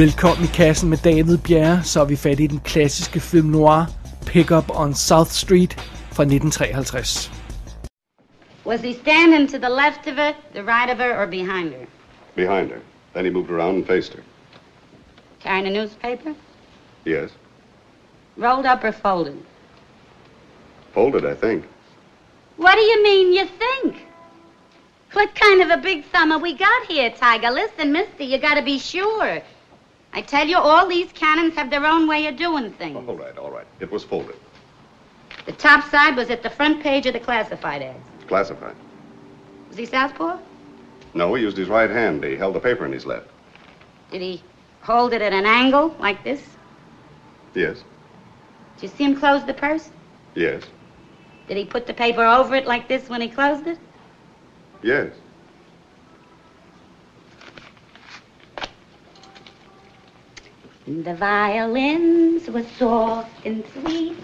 Velkommen i kassen med David Bjerre, så er vi fat i den klassiske film noir Pickup on South Street fra 1953. Was he standing to the left of her, the right of her, or behind her? Behind her. Then he moved around and faced her. Carrying a newspaper? Yes. Rolled up or folded? Folded, I think. What do you mean you think? What kind of a big summer we got here, Tiger? Listen, mister, you gotta be sure. I tell you, all these cannons have their own way of doing things. Oh, all right, all right. It was folded. The top side was at the front page of the classified ads. Classified. Was he southpaw? No, he used his right hand. He held the paper in his left. Did he hold it at an angle, like this? Yes. Did you see him close the purse? Yes. Did he put the paper over it like this when he closed it? Yes. The violins were soft and sweet,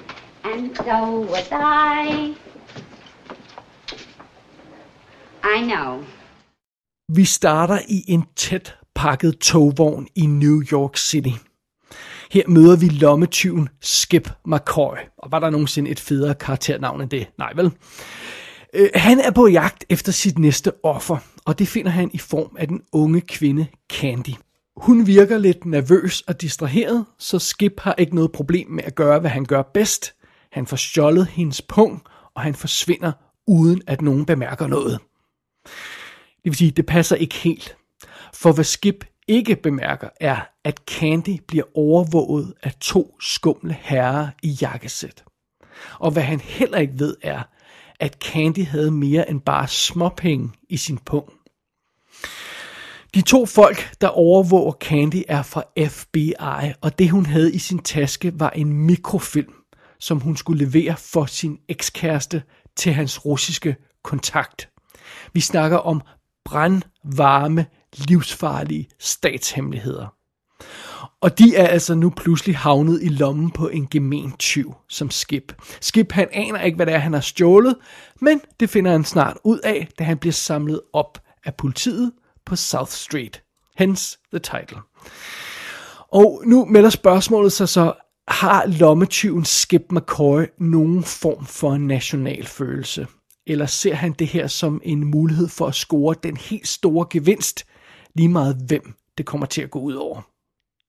and so was I. I know. Vi starter i en tæt pakket togvogn i New York City. Her møder vi lommetyven Skip McCoy. Og var der nogensinde et federe karakternavn end det? Nej vel? Øh, han er på jagt efter sit næste offer, og det finder han i form af den unge kvinde Candy. Hun virker lidt nervøs og distraheret, så Skip har ikke noget problem med at gøre, hvad han gør bedst. Han får stjålet hendes pung, og han forsvinder, uden at nogen bemærker noget. Det vil sige, det passer ikke helt. For hvad Skip ikke bemærker, er, at Candy bliver overvåget af to skumle herrer i jakkesæt. Og hvad han heller ikke ved er, at Candy havde mere end bare småpenge i sin pung. De to folk, der overvåger Candy, er fra FBI, og det hun havde i sin taske var en mikrofilm, som hun skulle levere for sin ekskæreste til hans russiske kontakt. Vi snakker om brandvarme, livsfarlige statshemmeligheder. Og de er altså nu pludselig havnet i lommen på en gemen tyv som Skip. Skip han aner ikke, hvad det er, han har stjålet, men det finder han snart ud af, da han bliver samlet op af politiet på South Street. Hence the title. Og nu melder spørgsmålet sig så, har lommetyven Skip McCoy nogen form for national følelse? Eller ser han det her som en mulighed for at score den helt store gevinst, lige meget hvem det kommer til at gå ud over?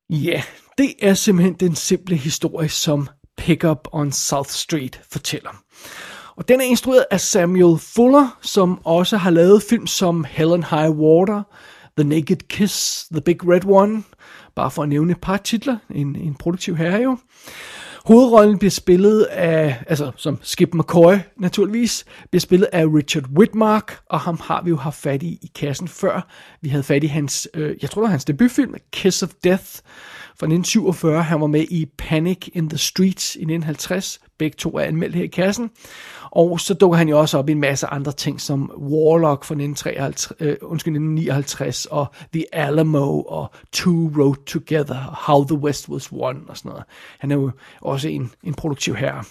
Ja, det er simpelthen den simple historie, som Pickup on South Street fortæller. Og den er instrueret af Samuel Fuller, som også har lavet film som Helen High Water, The Naked Kiss, The Big Red One, bare for at nævne et par titler, en, en produktiv herre jo. Hovedrollen bliver spillet af, altså som Skip McCoy naturligvis, bliver spillet af Richard Whitmark, og ham har vi jo haft fat i i kassen før. Vi havde fat i hans, øh, jeg tror det var hans debutfilm, Kiss of Death, 1947. Han var med i Panic in the Streets i 1950. Begge to er anmeldt her i kassen. Og så dukker han jo også op i en masse andre ting, som Warlock fra 1953, øh, undskyld, 1959, og The Alamo, og Two Road Together, og How the West Was Won, og sådan noget. Han er jo også en, en produktiv herre.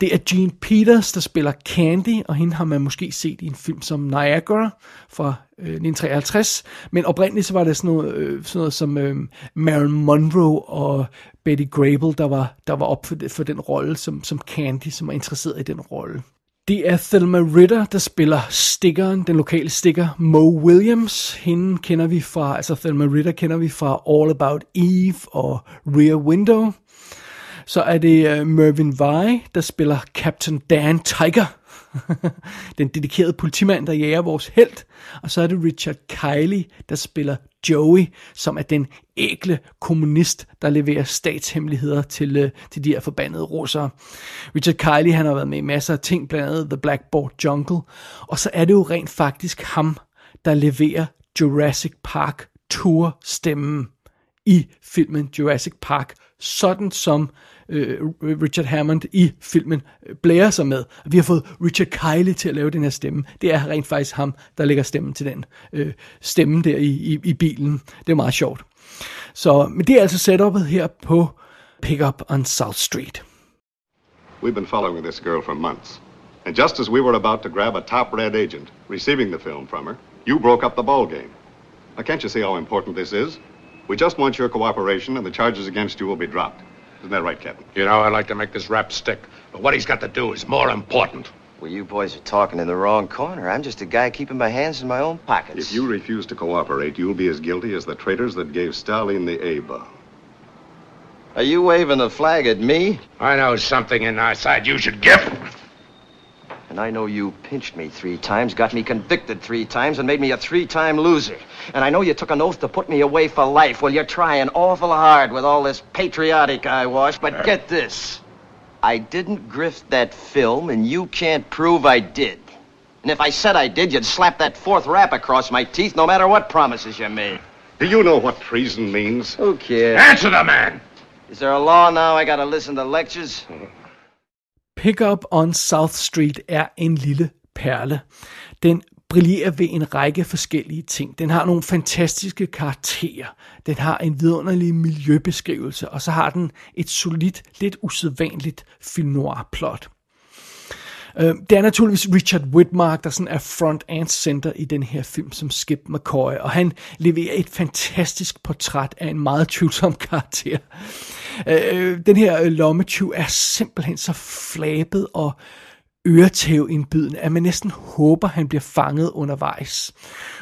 Det er Jean Peters, der spiller Candy, og hende har man måske set i en film som Niagara fra øh, 1953. Men oprindeligt så var det sådan noget, øh, sådan noget som øh, Marilyn Monroe og Betty Grable, der var, der var op for, det, for den rolle som, som Candy, som var interesseret i den rolle. Det er Thelma Ritter, der spiller stickeren, den lokale sticker, Mo Williams. Hende kender vi fra, altså Thelma Ritter kender vi fra All About Eve og Rear Window. Så er det uh, Mervyn Vai, der spiller Captain Dan Tiger. den dedikerede politimand, der jager vores held. Og så er det Richard Kiley, der spiller Joey, som er den ægle kommunist, der leverer statshemmeligheder til, uh, til de her forbandede russere. Richard Kiley, han har været med i masser af ting, blandt andet The Blackboard Jungle. Og så er det jo rent faktisk ham, der leverer Jurassic Park Tour stemmen i filmen Jurassic Park, sådan som Øh, øh, Richard Hammond i filmen øh, blærer sig med. Vi har fået Richard Kiley til at lave den her stemme. Det er rent faktisk ham, der lægger stemmen til den øh, stemme der i, i, i bilen. Det er meget sjovt. Så, men det er altså setupet her på Pickup on South Street. We've been following this girl for months. And just as we were about to grab a top red agent, receiving the film from her, you broke up the ball game. Now, can't you see how important this is? We just want your cooperation, and the charges against you will be dropped. Isn't that right, Captain? You know, I'd like to make this rap stick, but what he's got to do is more important. Well, you boys are talking in the wrong corner. I'm just a guy keeping my hands in my own pockets. If you refuse to cooperate, you'll be as guilty as the traitors that gave Stalin the ABA. Are you waving the flag at me? I know something in our side you should give. And I know you pinched me three times, got me convicted three times, and made me a three-time loser. And I know you took an oath to put me away for life. Well, you're trying awful hard with all this patriotic eyewash, but get this. I didn't grift that film, and you can't prove I did. And if I said I did, you'd slap that fourth rap across my teeth no matter what promises you made. Do you know what treason means? Who cares? Answer the man! Is there a law now I gotta listen to lectures? Pickup on South Street er en lille perle. Den brillerer ved en række forskellige ting. Den har nogle fantastiske karakterer. Den har en vidunderlig miljøbeskrivelse, og så har den et solidt, lidt usædvanligt film noir plot. Øh, Det er naturligvis Richard Whitmark, der sådan er front and center i den her film som Skip McCoy, og han leverer et fantastisk portræt af en meget tvivlsom karakter. Øh, øh, Den her øh, lommetyv er simpelthen så flabet og øretævindbydende, at man næsten håber, han bliver fanget undervejs.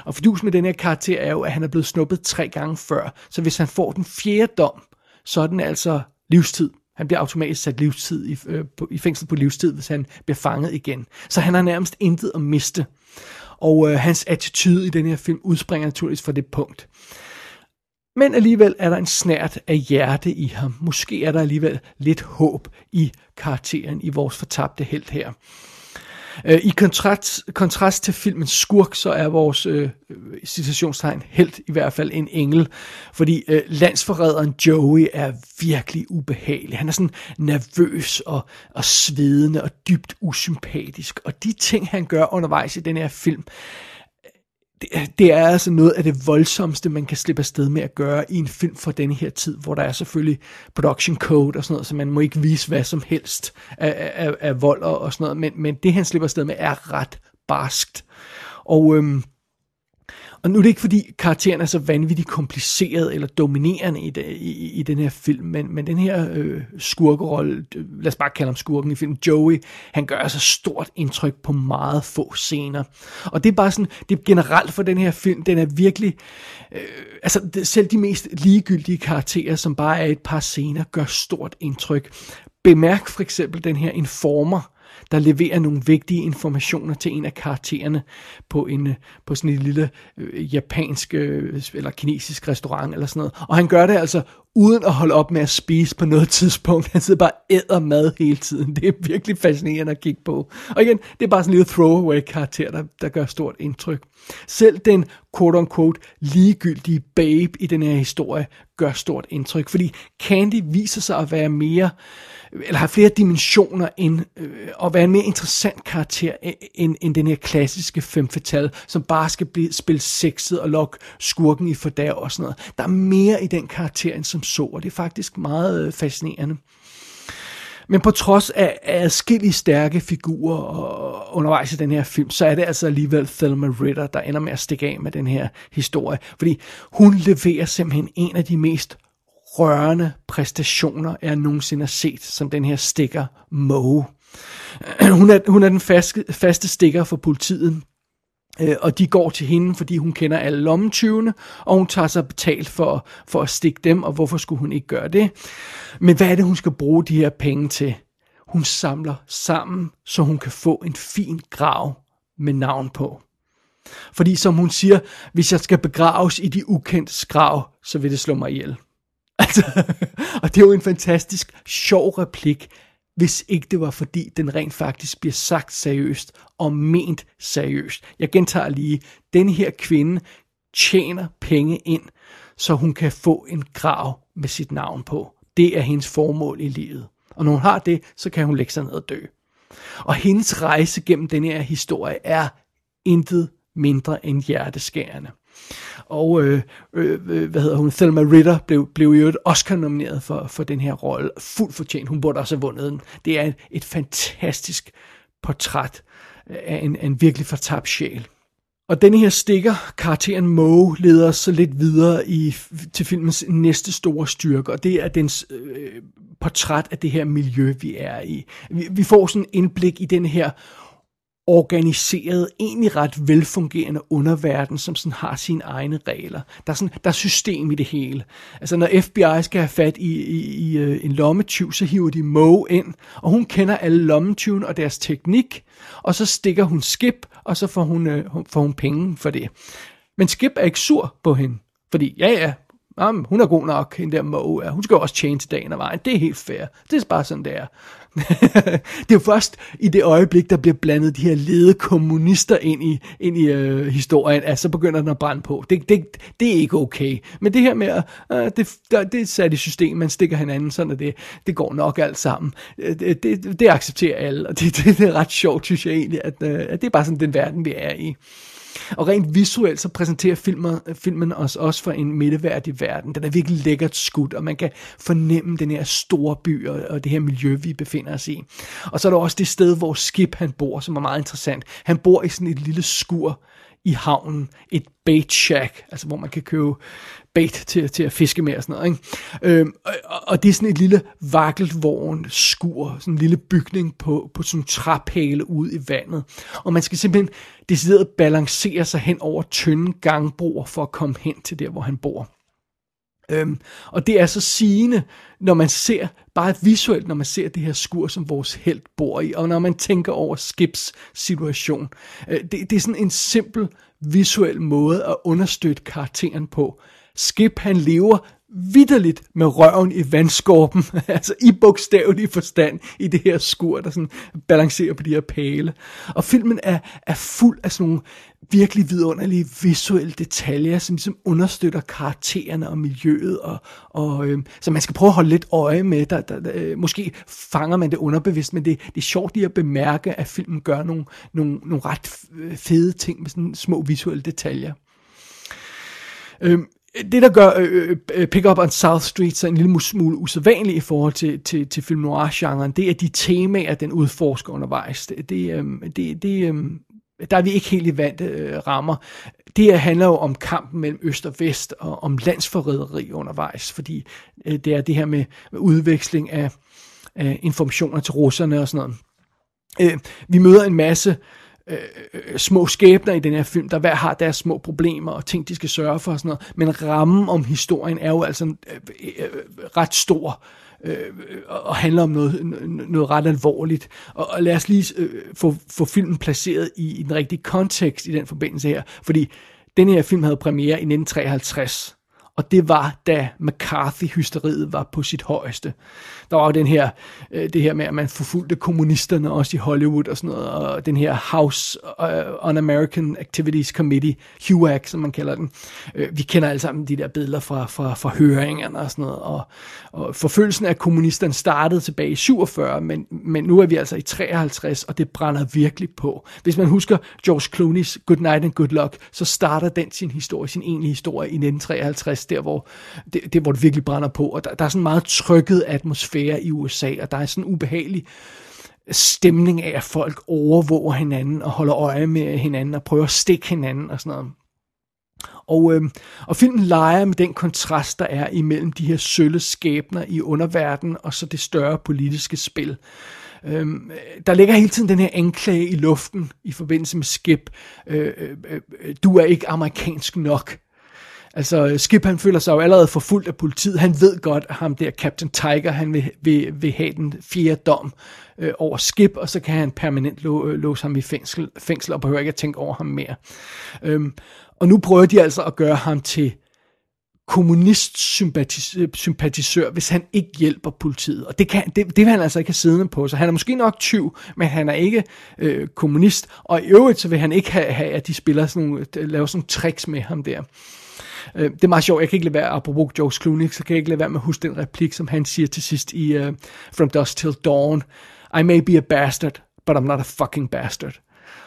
Og fordus med den her karakter er jo, at han er blevet snuppet tre gange før, så hvis han får den fjerde dom, så er den altså livstid. Han bliver automatisk sat livstid i, øh, på, i fængsel på livstid, hvis han bliver fanget igen. Så han har nærmest intet at miste. Og øh, hans attitude i den her film udspringer naturligvis fra det punkt. Men alligevel er der en snært af hjerte i ham. Måske er der alligevel lidt håb i karakteren i vores fortabte held her. Øh, I kontrast, kontrast til filmens skurk, så er vores øh, citationstegn helt i hvert fald en engel, fordi øh, landsforræderen Joey er virkelig ubehagelig. Han er sådan nervøs og, og svedende og dybt usympatisk, og de ting, han gør undervejs i den her film, det, det er altså noget af det voldsomste, man kan slippe afsted med at gøre i en film fra denne her tid, hvor der er selvfølgelig production code og sådan noget, så man må ikke vise hvad som helst af, af, af vold og, og sådan noget, men, men det han slipper afsted med er ret barskt. Og øhm, og nu er det ikke fordi karakteren er så vanvittigt kompliceret eller dominerende i, det, i, i den her film, men, men den her øh, skurkerolle, øh, lad os bare kalde ham skurken i filmen, Joey, han gør altså stort indtryk på meget få scener. Og det er bare sådan, det er generelt for den her film, den er virkelig, øh, altså selv de mest ligegyldige karakterer, som bare er et par scener, gør stort indtryk. Bemærk for eksempel den her informer, der leverer nogle vigtige informationer til en af karaktererne på, en, øh, på sådan en lille øh, japansk øh, eller kinesisk restaurant eller sådan noget. Og han gør det altså uden at holde op med at spise på noget tidspunkt. Han sidder bare og æder mad hele tiden. Det er virkelig fascinerende at kigge på. Og igen, det er bare sådan en lille throwaway karakter, der, der gør stort indtryk. Selv den quote-unquote ligegyldige babe i den her historie gør stort indtryk, fordi Candy viser sig at være mere, eller har flere dimensioner end, øh, og være en mere interessant karakter end, end den her klassiske femme fatale, som bare skal blive, spille sexet og lokke skurken i fordag og sådan noget. Der er mere i den karakter end som så, og det er faktisk meget øh, fascinerende. Men på trods af adskillige stærke figurer og undervejs i den her film, så er det altså alligevel Thelma Ritter, der ender med at stikke af med den her historie. Fordi hun leverer simpelthen en af de mest rørende præstationer, jeg nogensinde har set, som den her stikker Moe. Hun er, hun er den faste, faste stikker for politiet, Øh, og de går til hende, fordi hun kender alle lommetyvene, og hun tager sig betalt for, for at stikke dem, og hvorfor skulle hun ikke gøre det? Men hvad er det, hun skal bruge de her penge til? Hun samler sammen, så hun kan få en fin grav med navn på. Fordi som hun siger, hvis jeg skal begraves i de ukendte grav, så vil det slå mig ihjel. Altså, og det er jo en fantastisk sjov replik, hvis ikke det var fordi, den rent faktisk bliver sagt seriøst og ment seriøst. Jeg gentager lige, den her kvinde tjener penge ind, så hun kan få en grav med sit navn på. Det er hendes formål i livet. Og når hun har det, så kan hun lægge sig ned og dø. Og hendes rejse gennem den her historie er intet mindre end hjerteskærende. Og øh, øh, øh, hvad hedder hun, Thelma Ritter blev, blev jo et Oscar-nomineret for, for den her rolle. Fuldt fortjent. Hun burde også have vundet den. Det er et, et fantastisk portræt øh, af en, en virkelig fortabt sjæl. Og denne her stikker, karakteren Moe, leder os så lidt videre i, til filmens næste store styrke, og det er dens øh, portræt af det her miljø, vi er i. Vi, vi får sådan en indblik i den her organiseret, egentlig ret velfungerende underverden, som sådan har sine egne regler. Der er, sådan, der er system i det hele. Altså når FBI skal have fat i, i, i øh, en lommetyv, så hiver de Mo ind, og hun kender alle lommetyven og deres teknik, og så stikker hun Skip, og så får hun, øh, får hun penge for det. Men Skip er ikke sur på hende, fordi ja ja, Jamen, hun er god nok, en der Moe. Hun skal også tjene til dagen og vejen. Det er helt fair. Det er bare sådan, det er. det er jo først i det øjeblik, der bliver blandet de her lede kommunister ind i, ind i øh, historien, at så begynder den at brænde på. Det, det, det er ikke okay. Men det her med, at øh, det, der, det er sat i system, man stikker hinanden, sådan at det, det går nok alt sammen. Øh, det, det, det accepterer alle, og det, det, det er ret sjovt, synes jeg egentlig, at, øh, at det er bare sådan den verden, vi er i. Og rent visuelt så præsenterer filmen, filmen os også for en midteværdig verden. Den er virkelig lækkert skudt, og man kan fornemme den her store by og, og det her miljø, vi befinder os i. Og så er der også det sted, hvor Skip han bor, som er meget interessant. Han bor i sådan et lille skur i havnen, et bait shack, altså hvor man kan købe bait til, til at fiske med og sådan noget. Ikke? Øhm, og, og det er sådan et lille vakkelvogn skur, sådan en lille bygning på, på sådan en træpæle ud i vandet. Og man skal simpelthen decideret balancere sig hen over tynde gangbroer for at komme hen til der, hvor han bor. Øhm, og det er så sigende, når man ser, bare visuelt, når man ser det her skur, som vores held bor i, og når man tænker over Skips situation. Øh, det, det er sådan en simpel visuel måde at understøtte karakteren på. Skip, han lever vidderligt med røven i vandskorpen, altså i bogstavelig forstand i det her skur, der sådan balancerer på de her pæle. Og filmen er, er fuld af sådan nogle virkelig vidunderlige visuelle detaljer, som ligesom understøtter karaktererne og miljøet, og, og øh, så man skal prøve at holde lidt øje med, der, der, der, øh, måske fanger man det underbevidst, men det, det er sjovt lige at bemærke, at filmen gør nogle, nogle, nogle ret fede ting med sådan små visuelle detaljer. Øh, det, der gør øh, øh, øh, Pick Up on South Street så en lille smule usædvanlig i forhold til, til, til film noir-genren, det er de temaer, den udforsker undervejs. Det, det, øh, det, det, øh, der er vi ikke helt i vant øh, rammer. Det her handler jo om kampen mellem øst og vest, og om landsforræderi undervejs, fordi øh, det er det her med, med udveksling af, af informationer til russerne og sådan noget. Øh, vi møder en masse øh, Øh, øh, små skæbner i den her film, der hver har deres små problemer og ting, de skal sørge for og sådan noget. Men rammen om historien er jo altså øh, øh, øh ret stor øh, og handler om noget, noget ret alvorligt. Og, og lad os lige øh, få, få filmen placeret i, i den rigtige kontekst i den forbindelse her. Fordi den her film havde premiere i 1953 og det var da McCarthy-hysteriet var på sit højeste. Der var jo den her, øh, det her med, at man forfulgte kommunisterne også i Hollywood og sådan noget, og den her House øh, uh, Un-American Activities Committee, HUAC, som man kalder den. Øh, vi kender alle sammen de der billeder fra, fra, fra høringerne og sådan noget, og, og forfølgelsen af kommunisterne startede tilbage i 47, men, men nu er vi altså i 53, og det brænder virkelig på. Hvis man husker George Clooney's Good Night and Good Luck, så starter den sin historie, sin egentlige historie i 1953, der hvor det, det, hvor det virkelig brænder på, og der, der er sådan en meget trykket atmosfære i USA, og der er sådan en ubehagelig stemning af, at folk overvåger hinanden og holder øje med hinanden og prøver at stikke hinanden og sådan noget. Og, øh, og filmen leger med den kontrast, der er imellem de her sølle skæbner i underverdenen og så det større politiske spil. Øh, der ligger hele tiden den her anklage i luften i forbindelse med Skip. Øh, øh, øh, øh du er ikke amerikansk nok. Altså, Skip han føler sig jo allerede forfulgt af politiet. Han ved godt, at ham der, Captain Tiger, han vil, vil, vil have den fjerde dom øh, over Skip, og så kan han permanent lå, øh, låse ham i fængsel, fængsel og behøver ikke at tænke over ham mere. Øhm, og nu prøver de altså at gøre ham til kommunist-sympatisør, hvis han ikke hjælper politiet. Og det, kan, det, det vil han altså ikke have siddende på. Så han er måske nok tyv, men han er ikke øh, kommunist. Og i øvrigt så vil han ikke have, have at de spiller sådan nogle, laver sådan nogle tricks med ham der. Øh, det er meget sjovt, jeg kan ikke lade være, apropos George Clooney, så kan jeg ikke lade være med at huske den replik, som han siger til sidst i uh, From Dusk Till Dawn. I may be a bastard, but I'm not a fucking bastard.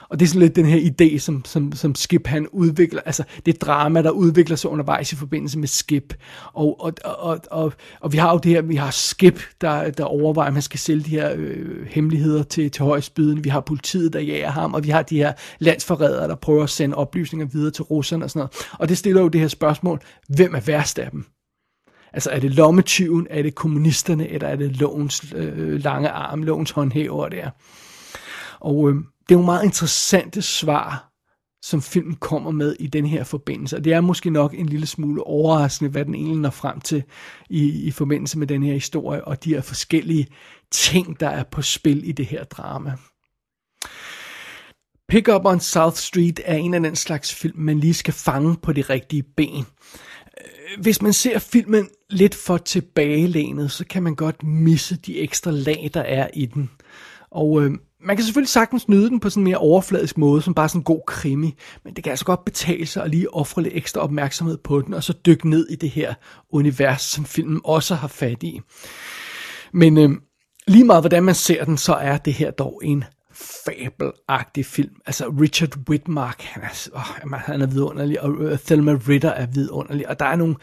Og det er sådan lidt den her idé, som, som, som Skip han udvikler, altså det drama, der udvikler sig undervejs i forbindelse med Skip. Og, og, og, og, og vi har jo det her, vi har Skip, der, der overvejer, at man skal sælge de her øh, hemmeligheder til, til højsbyden. Vi har politiet, der jager ham, og vi har de her landsforrædere, der prøver at sende oplysninger videre til russerne og sådan noget. Og det stiller jo det her spørgsmål, hvem er værst af dem? Altså er det lommetyven, er det kommunisterne, eller er det lovens øh, lange arm, lovens håndhæver der? Og øh, det er jo meget interessante svar, som filmen kommer med i den her forbindelse. Og det er måske nok en lille smule overraskende, hvad den egentlig når frem til i, i forbindelse med den her historie, og de her forskellige ting, der er på spil i det her drama. Pick Up on South Street er en af den slags film, man lige skal fange på de rigtige ben. Øh, hvis man ser filmen lidt for tilbagelænet, så kan man godt misse de ekstra lag, der er i den. Og øh, man kan selvfølgelig sagtens nyde den på sådan en mere overfladisk måde, som bare sådan en god krimi, men det kan altså godt betale sig at lige ofre lidt ekstra opmærksomhed på den, og så dykke ned i det her univers, som filmen også har fat i. Men øh, lige meget hvordan man ser den, så er det her dog en fabelagtig film. Altså Richard Whitmark, han er, åh, han er vidunderlig, og øh, Thelma Ritter er vidunderlig, og der er nogle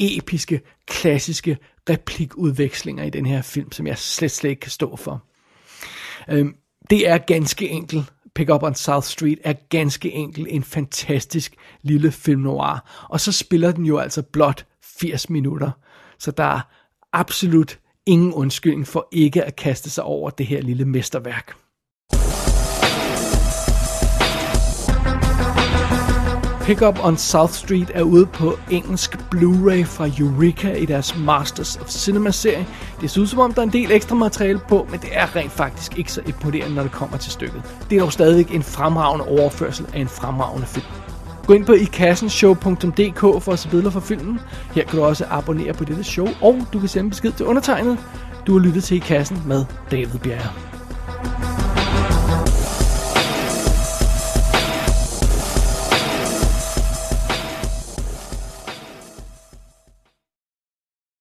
episke, klassiske replikudvekslinger i den her film, som jeg slet, slet ikke kan stå for. Øhm, det er ganske enkelt. Pick Up on South Street er ganske enkelt en fantastisk lille film noir. Og så spiller den jo altså blot 80 minutter. Så der er absolut ingen undskyldning for ikke at kaste sig over det her lille mesterværk. Pickup on South Street er ude på engelsk Blu-ray fra Eureka i deres Masters of Cinema-serie. Det ser ud som om, der er en del ekstra materiale på, men det er rent faktisk ikke så imponerende, når det kommer til stykket. Det er dog stadig en fremragende overførsel af en fremragende film. Gå ind på ikassenshow.dk for at se billeder fra filmen. Her kan du også abonnere på dette show, og du kan sende besked til undertegnet. Du har lyttet til I Kassen med David Bjerre.